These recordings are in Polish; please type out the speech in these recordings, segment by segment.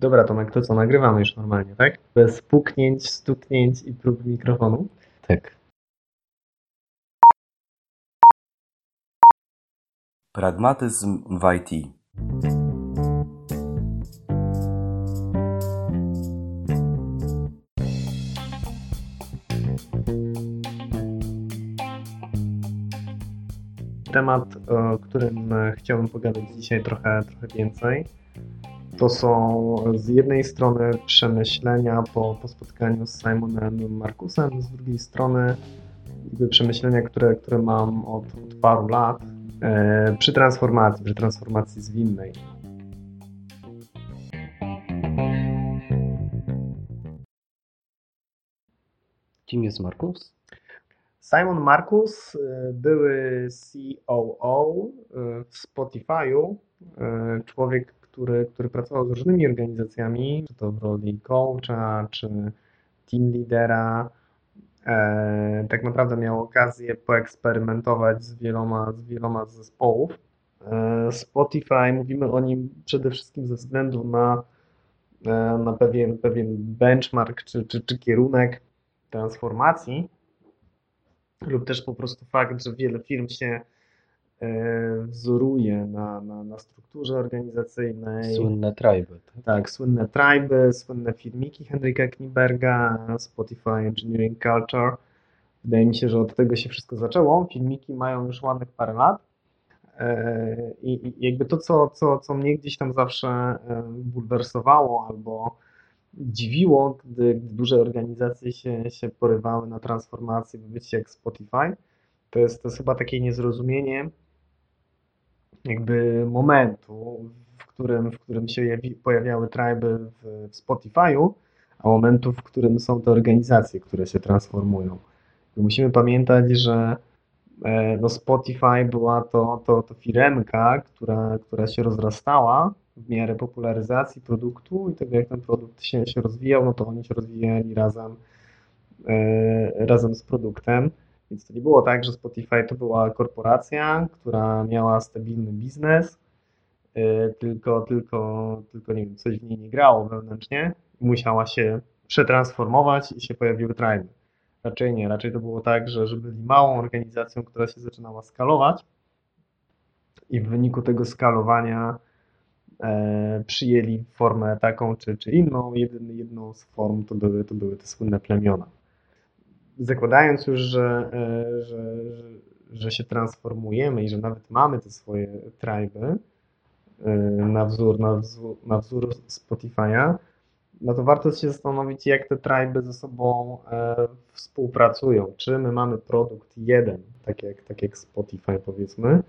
Dobra, Tomek, to co, nagrywamy już normalnie, tak? Bez puknięć, stuknięć i prób mikrofonu. Tak. Pragmatyzm w IT. Temat, o którym e, chciałbym pogadać dzisiaj trochę, trochę więcej, to są z jednej strony przemyślenia po, po spotkaniu z Simonem Markusem, z drugiej strony przemyślenia, które, które mam od, od paru lat e, przy transformacji, przy transformacji zwinnej. Kim jest Markus? Simon Markus, e, były COO e, w Spotify'u, e, człowiek, który, który pracował z różnymi organizacjami, czy to w roli coacha, czy team lidera. E, tak naprawdę miał okazję poeksperymentować z wieloma, z wieloma zespołów. E, Spotify, mówimy o nim przede wszystkim ze względu na, e, na pewien, pewien benchmark czy, czy, czy kierunek transformacji, lub też po prostu fakt, że wiele firm się wzoruje na, na, na strukturze organizacyjnej. Słynne tribe. Tak? Tak, słynne triby, słynne filmiki Henryka Kniberga, Spotify Engineering Culture. Wydaje mi się, że od tego się wszystko zaczęło. Filmiki mają już ładnych parę lat. E, I jakby to, co, co, co mnie gdzieś tam zawsze e, bulwersowało albo dziwiło, gdy, gdy duże organizacje się, się porywały na transformację w bycie jak Spotify, to jest, to jest chyba takie niezrozumienie jakby momentu, w którym, w którym się jawi, pojawiały tryby w, w Spotify'u, a momentu, w którym są te organizacje, które się transformują. I musimy pamiętać, że e, no Spotify była to, to, to firemka, która, która się rozrastała w miarę popularyzacji produktu i tego, jak ten produkt się, się rozwijał, no to oni się rozwijali razem, e, razem z produktem. Więc to nie było tak, że Spotify to była korporacja, która miała stabilny biznes, y, tylko, tylko, tylko nie wiem, coś w niej nie grało wewnętrznie i musiała się przetransformować i się pojawiły triby. Raczej nie, raczej to było tak, że, że byli małą organizacją, która się zaczynała skalować i w wyniku tego skalowania e, przyjęli formę taką czy, czy inną. Jedyn, jedną z form to były, to były te słynne plemiona zakładając już, że, e, że, że, się transformujemy i że nawet mamy te swoje tryby e, na wzór, na wzór, na wzór Spotify'a, no to warto się zastanowić, jak te tryby ze sobą e, współpracują. Czy my mamy produkt jeden, tak jak, tak jak Spotify powiedzmy,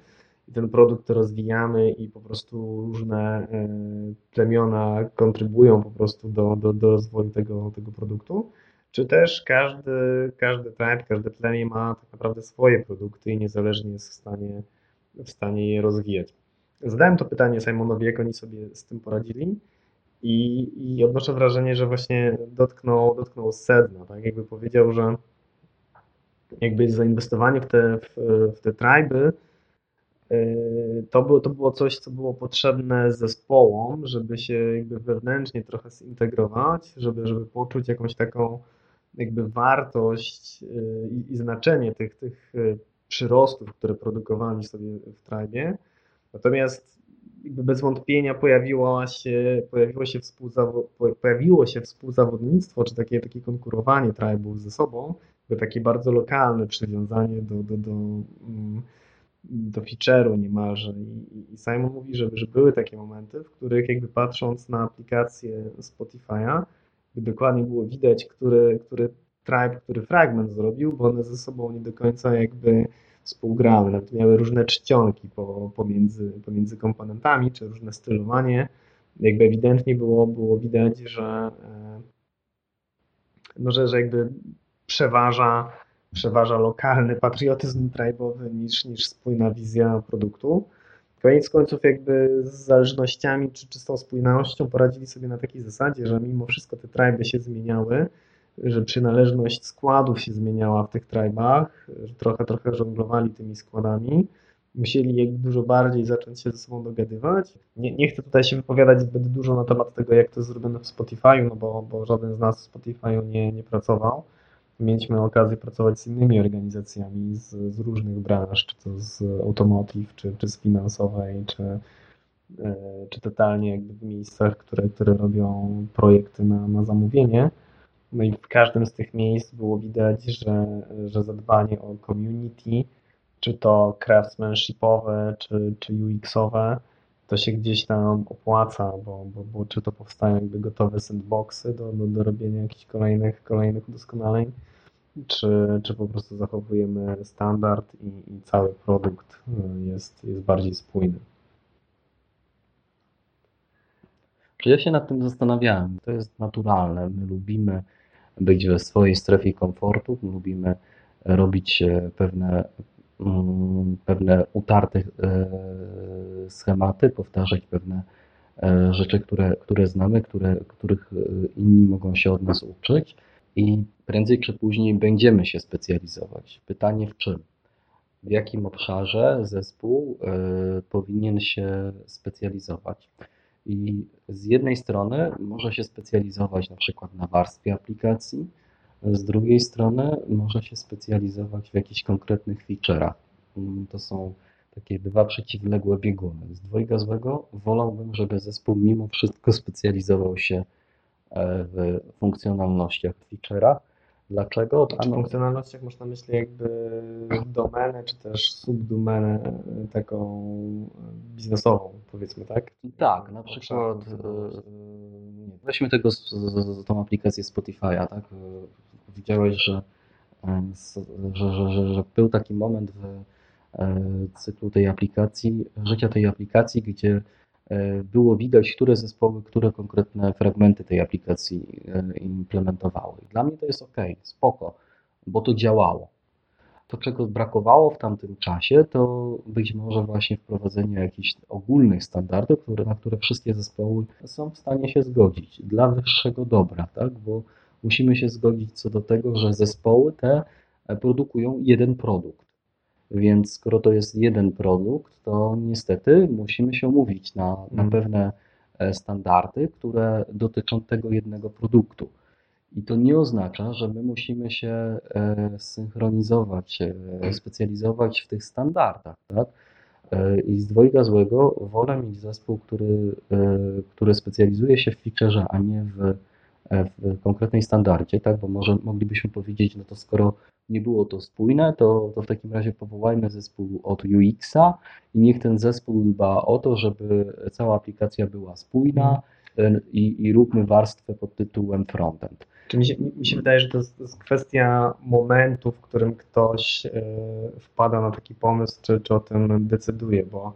i ten produkt rozwijamy i po prostu różne plemiona kontrybują po prostu do, do, do rozwoju tego, tego produktu, czy też każdy, każdy tribe, każde plemię ma tak naprawdę swoje produkty i niezależnie jest w stanie, w stanie je rozwijać. Zadałem to pytanie Simonowi, jak oni sobie z tym poradzili i, i odnoszę wrażenie, że właśnie dotknął, dotknął sedna, tak jakby powiedział, że jakby zainwestowanie w te, w, w te triby yy, to było, to było coś, co było potrzebne zespołom, żeby się jakby wewnętrznie trochę zintegrować, żeby, żeby poczuć jakąś taką jakby wartość y, i, i znaczenie tych, tych y, przyrostów, które produkowali sobie w Tribe. Natomiast bez wątpienia pojawiło się, pojawiło, się pojawiło się współzawodnictwo, czy takie, takie konkurowanie tribów ze sobą, takie bardzo lokalne przywiązanie do, do, do, mm, do feature'u niemalże. I, I Simon mówi, że, że były takie momenty, w których jakby patrząc na aplikację Spotify'a, dokładnie było widać, który, który tribe, który fragment zrobił, bo one ze sobą nie do końca jakby współgrały, nawet miały różne czcionki po, pomiędzy, pomiędzy komponentami, czy różne stylowanie. Jakby ewidentnie było, było widać, że, e, no, że, że jakby przeważa, przeważa lokalny patriotyzm tribe'owy niż, niż spójna wizja produktu. Koniec końców jakby z zależnościami czy czystą spójnością poradzili sobie na takiej zasadzie, że mimo wszystko te tryby się zmieniały, że przynależność składów się zmieniała w tych trybach, że trochę, trochę żonglowali tymi składami, musieli jakby dużo bardziej zacząć się ze sobą dogadywać. Nie, nie chcę tutaj się wypowiadać zbyt dużo na temat tego, jak to jest zrobione w Spotify'u, no bo, bo żaden z nas w Spotify'u nie, nie pracował. Mieliśmy okazję pracować z innymi organizacjami z, z różnych branż, czy to z automotive, czy, czy z finansowej, czy, e, czy totalnie jakby w miejscach, które, które robią projekty na, na zamówienie. No i w każdym z tych miejsc było widać, że, że zadbanie o community, czy to craftsmanshipowe, czy, czy UX-owe, to się gdzieś tam opłaca, bo, bo, bo czy to powstają jakby gotowe sandboxy do, do, do robienia jakichś kolejnych, kolejnych udoskonaleń, czy, czy po prostu zachowujemy standard i, i cały produkt jest, jest bardziej spójny. Ja się nad tym zastanawiałem? To jest naturalne. My lubimy być we swojej strefie komfortu, my lubimy robić e, pewne, pewne utarte e, schematy, powtarzać pewne e, rzeczy, które, które znamy, które, których inni mogą się od nas uczyć i prędzej czy później będziemy się specjalizować. Pytanie w czym? W jakim obszarze zespół powinien się specjalizować? I z jednej strony może się specjalizować na przykład na warstwie aplikacji, z drugiej strony może się specjalizować w jakichś konkretnych feature'ach. Mm, to są takie dwa przeciwległe bieguny. Z dwojga złego wolałbym, żeby zespół mimo wszystko specjalizował się e, w funkcjonalnościach, w feature'ach. Dlaczego? Czy w funkcjonalnościach można myśleć jakby domenę, czy też subdomenę e, taką biznesową, powiedzmy, tak? Tak, na przykład e, weźmy tego, z, z, tą aplikację Spotify'a, tak? Widziałeś, że, że, że, że, był taki moment w cyklu tej aplikacji, życia tej aplikacji, gdzie E, było widać, które zespoły, które konkretne fragmenty tej aplikacji e, implementowały. Dla mnie to jest ok, spoko, bo to działało. To, czego brakowało w tamtym czasie, to być może właśnie wprowadzenie jakichś ogólnych standardów, na które wszystkie zespoły są w stanie się zgodzić dla wyższego dobra, tak? bo musimy się zgodzić co do tego, że zespoły te produkują jeden produkt. Więc skoro to jest jeden produkt, to niestety musimy się umówić na, na mhm. pewne e, standardy, które dotyczą tego jednego produktu. I to nie oznacza, że my musimy się e, synchronizować, e, specjalizować w tych standardach. Tak? I z dwojga złego wolę mieć zespół, który, który specjalizuje się w featureze, a nie w, w konkretnej standardzie, tak? bo może moglibyśmy powiedzieć, no to skoro nie było to spójne, to, to w takim razie powołajmy zespół od UX-a i niech ten zespół dba o to, żeby cała aplikacja była spójna i, i róbmy warstwę pod tytułem frontend. Czy mi się, mi się wydaje, że to jest, to jest, kwestia momentu, w którym ktoś e, wpada na taki pomysł, czy, czy o tym decyduje, bo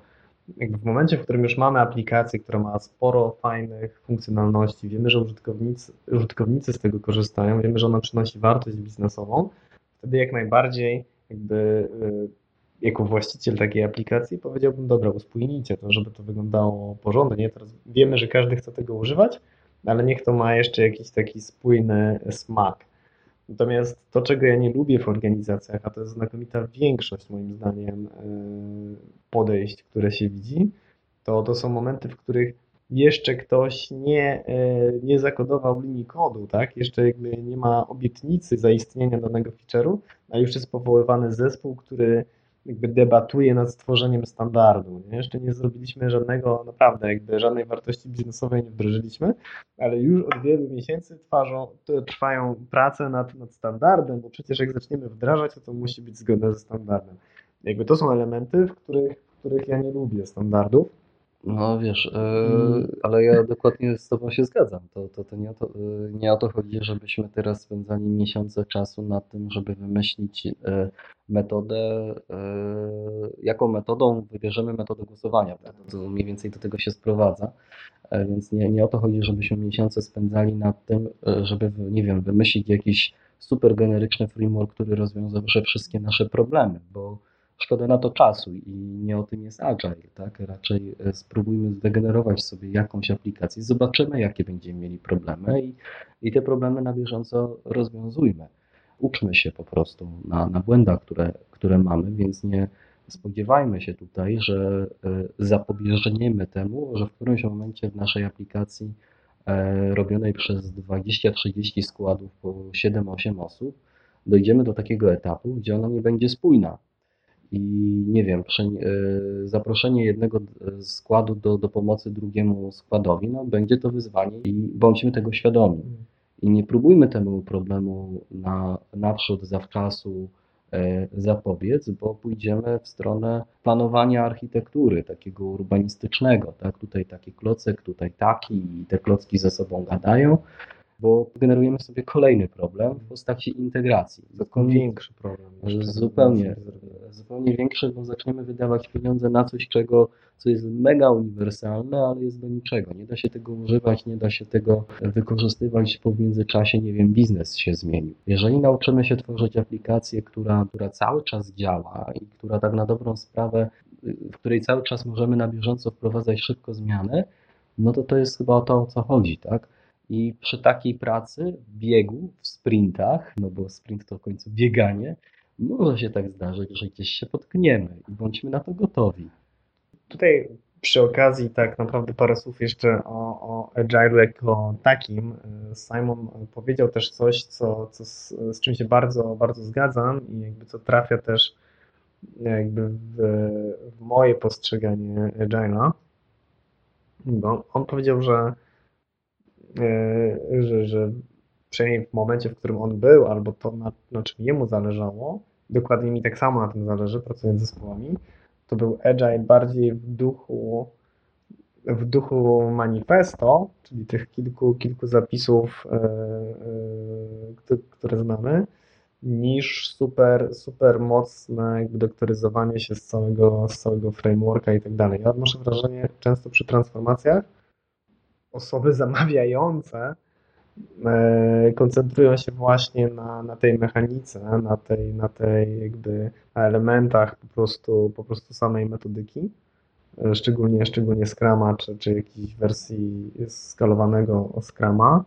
jakby w momencie, w którym już mamy aplikację, która ma sporo fajnych funkcjonalności, wiemy, że użytkownicy, użytkownicy z tego korzystają, wiemy, że ona przynosi wartość biznesową, wtedy jak najbardziej jakby y, jako właściciel takiej aplikacji powiedziałbym, dobra, uspójnijcie to, żeby to wyglądało porządnie. Teraz wiemy, że każdy chce tego używać, ale niech to ma jeszcze jakiś taki spójny smak. Natomiast to, czego ja nie lubię w organizacjach, a to jest znakomita większość moim zdaniem y, podejść, które się widzi, to to są momenty, w których jeszcze ktoś nie, e, nie zakodował linii kodu, tak? Jeszcze jakby nie ma obietnicy zaistnienia danego feature'u, a już jest powoływany zespół, który jakby debatuje nad stworzeniem standardu. Nie? Jeszcze nie zrobiliśmy żadnego, naprawdę jakby żadnej wartości biznesowej nie wdrożyliśmy, ale już od wielu miesięcy twarzą, trwają prace nad, nad standardem, bo przecież jak zaczniemy wdrażać, to to musi być zgodne ze standardem. Jakby to są elementy, w których, w których ja nie lubię standardów no wiesz, yy, ale ja dokładnie z Tobą się zgadzam. To, to, to, nie, o to yy, nie o to chodzi, żebyśmy teraz spędzali miesiące czasu na tym, żeby wymyślić yy, metodę, jaką metodą wybierzemy metodę głosowania. To mniej więcej do tego się sprowadza. Więc nie, nie o to chodzi, żebyśmy miesiące spędzali nad tym, żeby, nie wiem, wymyślić jakiś super generyczny framework, który rozwiązałby wszystkie nasze problemy, bo szkoda na to czasu i nie o tym jest Agile, tak? Raczej e, spróbujmy zdegenerować sobie jakąś aplikację, zobaczymy jakie będziemy mieli problemy i, i te problemy na bieżąco rozwiązujmy. Uczmy się po prostu na, na błędach, które, które mamy, więc nie, spodziewajmy się tutaj, że zapobieżniemy temu, że w którymś momencie w naszej aplikacji robionej przez 20-30 składów po 7-8 osób dojdziemy do takiego etapu, gdzie ona nie będzie spójna i nie wiem, e, zaproszenie jednego składu do, do pomocy drugiemu składowi, no będzie to wyzwanie i bądźmy tego świadomi. I nie próbujmy temu problemu na, naprzód, zawczasu e, zapobiec, bo pójdziemy w stronę planowania architektury, takiego urbanistycznego. Tak? Tutaj taki klocek, tutaj taki i te klocki ze sobą gadają bo generujemy sobie kolejny problem w postaci integracji. Zupełnie większy problem. Zupełnie, zupełnie większy, bo zaczniemy wydawać pieniądze na coś, czego, co jest mega uniwersalne, ale jest do niczego. Nie da się tego używać, nie da się tego wykorzystywać, w międzyczasie, nie wiem, biznes się zmienił. Jeżeli nauczymy się tworzyć aplikację, która, która cały czas działa i która tak na dobrą sprawę, w której cały czas możemy na bieżąco wprowadzać szybko zmiany, no to to jest chyba o to, o co chodzi, tak? I przy takiej pracy, biegu, w sprintach, no bo sprint to w końcu bieganie, może się tak zdarzyć, że gdzieś się potkniemy i bądźmy na to gotowi. Tutaj przy okazji tak naprawdę parę słów jeszcze o, o Agile jako takim. Simon powiedział też coś, co, co z, z czym się bardzo, bardzo zgadzam i jakby co trafia też jakby w, w moje postrzeganie Agile'a. Bo on powiedział, że że, że przynajmniej w momencie, w którym on był, albo to, na, na czym jemu zależało, dokładnie mi tak samo na tym zależy, pracując z zespołami, to był Agile bardziej w duchu w duchu manifesto, czyli tych kilku, kilku zapisów, e, e, które znamy, niż super, super mocne jakby doktoryzowanie się z całego, z całego frameworka i tak dalej. Ja odnoszę wrażenie często przy transformacjach, osoby zamawiające koncentrują się właśnie na, na tej mechanice, na tej, na tej jakby na elementach po prostu, po prostu samej metodyki, e, szczególnie, szczególnie Scrama, czy, czy jakiejś wersji skalowanego Scrama,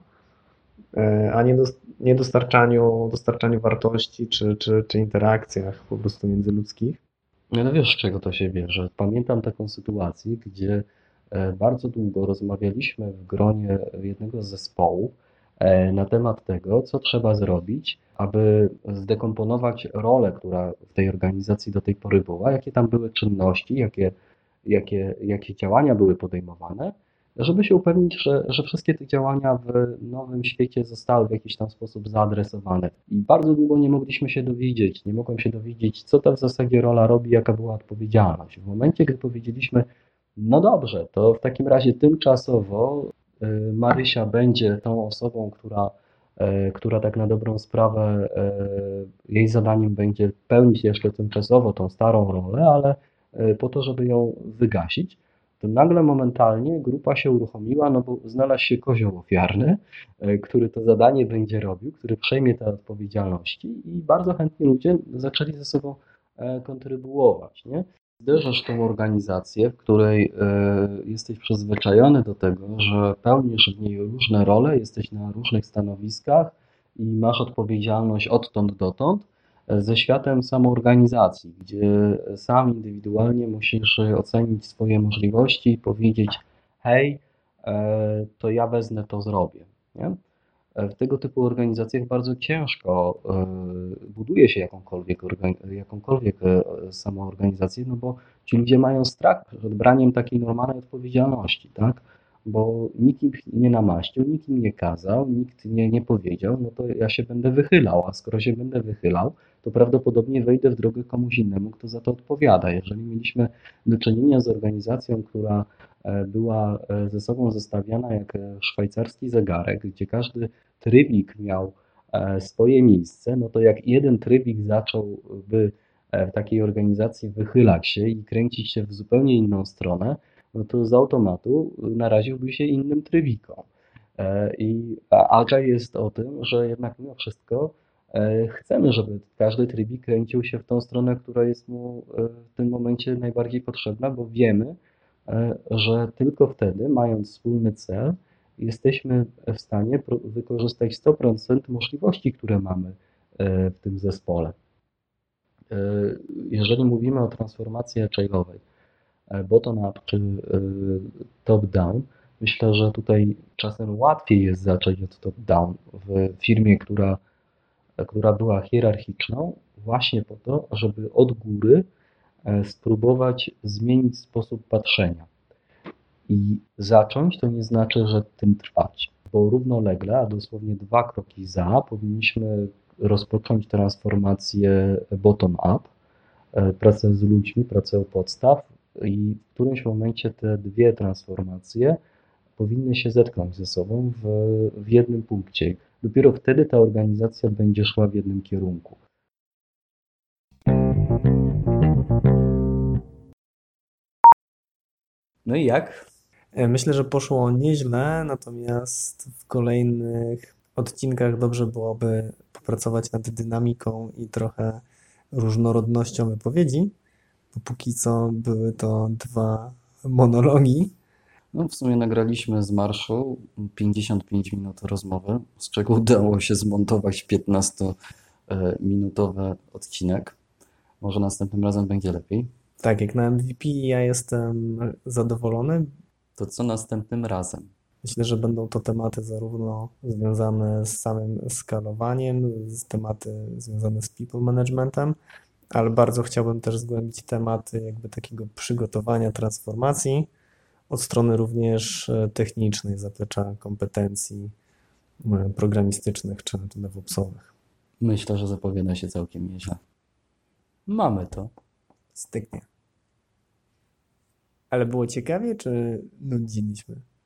e, a nie, do, nie dostarczaniu, dostarczaniu wartości, czy, czy, czy interakcjach po prostu międzyludzkich. No wiesz, z czego to się bierze. Pamiętam taką sytuację, gdzie E, bardzo długo rozmawialiśmy w gronie jednego z zespołów e, na temat tego, co trzeba zrobić, aby zdekomponować rolę, która w tej organizacji do tej pory była, jakie tam były czynności, jakie, jakie, jakie działania były podejmowane, żeby się upewnić, że, że wszystkie te działania w nowym świecie zostały w jakiś tam sposób zaadresowane. I bardzo długo nie mogliśmy się dowiedzieć, nie mogłem się dowiedzieć, co ta w zasadzie rola robi, jaka była odpowiedzialność. W momencie, gdy powiedzieliśmy, no dobrze, to w takim razie tymczasowo Marysia będzie tą osobą, która, y, która tak na dobrą sprawę y, jej zadaniem będzie pełnić jeszcze tymczasowo tą starą rolę, ale po to, żeby ją wygasić, to nagle momentalnie grupa się uruchomiła, no bo znalazł się kozioł ofiarny, który to zadanie będzie robił, który przejmie te odpowiedzialności i bardzo chętnie ludzie zaczęli ze sobą kontrybuować. Nie? Zderzasz tą organizację, w której e, jesteś przyzwyczajony do tego, że pełnisz w niej różne role, jesteś na różnych stanowiskach i masz odpowiedzialność odtąd dotąd, e, ze światem samoorganizacji, gdzie sam indywidualnie musisz ocenić swoje możliwości i powiedzieć: Hej, e, to ja wezmę to zrobię. Nie? W tego typu organizacjach bardzo ciężko e, buduje się jakąkolwiek, jakąkolwiek e, samoorganizację, no bo ci ludzie mają strach przed braniem takiej normalnej odpowiedzialności, tak? Bo nikt im nie namaścił, nikt im nie kazał, nikt nie, nie powiedział, no to ja się będę wychylał, a skoro się będę wychylał, to prawdopodobnie wejdę w drogę komuś innemu, kto za to odpowiada. Jeżeli mieliśmy do czynienia z organizacją, która e, była ze sobą zestawiana jak szwajcarski zegarek, gdzie każdy trybik miał e, swoje miejsce, no to jak jeden trybik zacząłby e, w takiej organizacji wychylać się i kręcić się w zupełnie inną stronę, no to z automatu naraziłby się innym trybikom. E, I Agile jest o tym, że jednak mimo wszystko chcemy, żeby każdy trybik kręcił się w tą stronę, która jest mu w tym momencie najbardziej potrzebna, bo wiemy, że tylko wtedy, mając wspólny cel, jesteśmy w stanie wykorzystać 100% możliwości, które mamy e, w tym zespole. E, Jeżeli mówimy o transformacji agile'owej, e, bottom-up czy e, top-down, myślę, że tutaj czasem łatwiej jest zacząć od top-down w firmie, która, która była hierarchiczną, właśnie po to, żeby od góry e, spróbować zmienić sposób patrzenia. I zacząć to nie znaczy, że tym trwać, bo równolegle, a dosłownie dwa kroki za, powinniśmy rozpocząć transformację bottom-up, e, pracę z ludźmi, pracę u podstaw i w którymś momencie te dwie transformacje powinny się zetknąć ze sobą w, w jednym punkcie. Dopiero wtedy ta organizacja będzie szła w jednym kierunku. No i jak? E, Myślę, że poszło nieźle, natomiast w kolejnych odcinkach dobrze byłoby popracować nad dynamiką i trochę różnorodnością wypowiedzi, bo póki co były to dwa monologi. No, w sumie nagraliśmy z marszu 55 minut rozmowy, z czego udało się zmontować 15-minutowy odcinek. Może następnym razem będzie lepiej. Tak, jak na MVP ja jestem zadowolony. To co następnym razem? Myślę, że będą to tematy zarówno związane z samym skalowaniem, z tematy związane z people managementem, ale bardzo chciałbym też zgłębić tematy jakby takiego przygotowania transformacji od strony również e, technicznej, zaplecza kompetencji e, programistycznych czy czy DevOpsowych. Myślę, że zapowiada się całkiem nieźle. Mamy to. Styknie. Ale było ciekawie, czy nudziliśmy?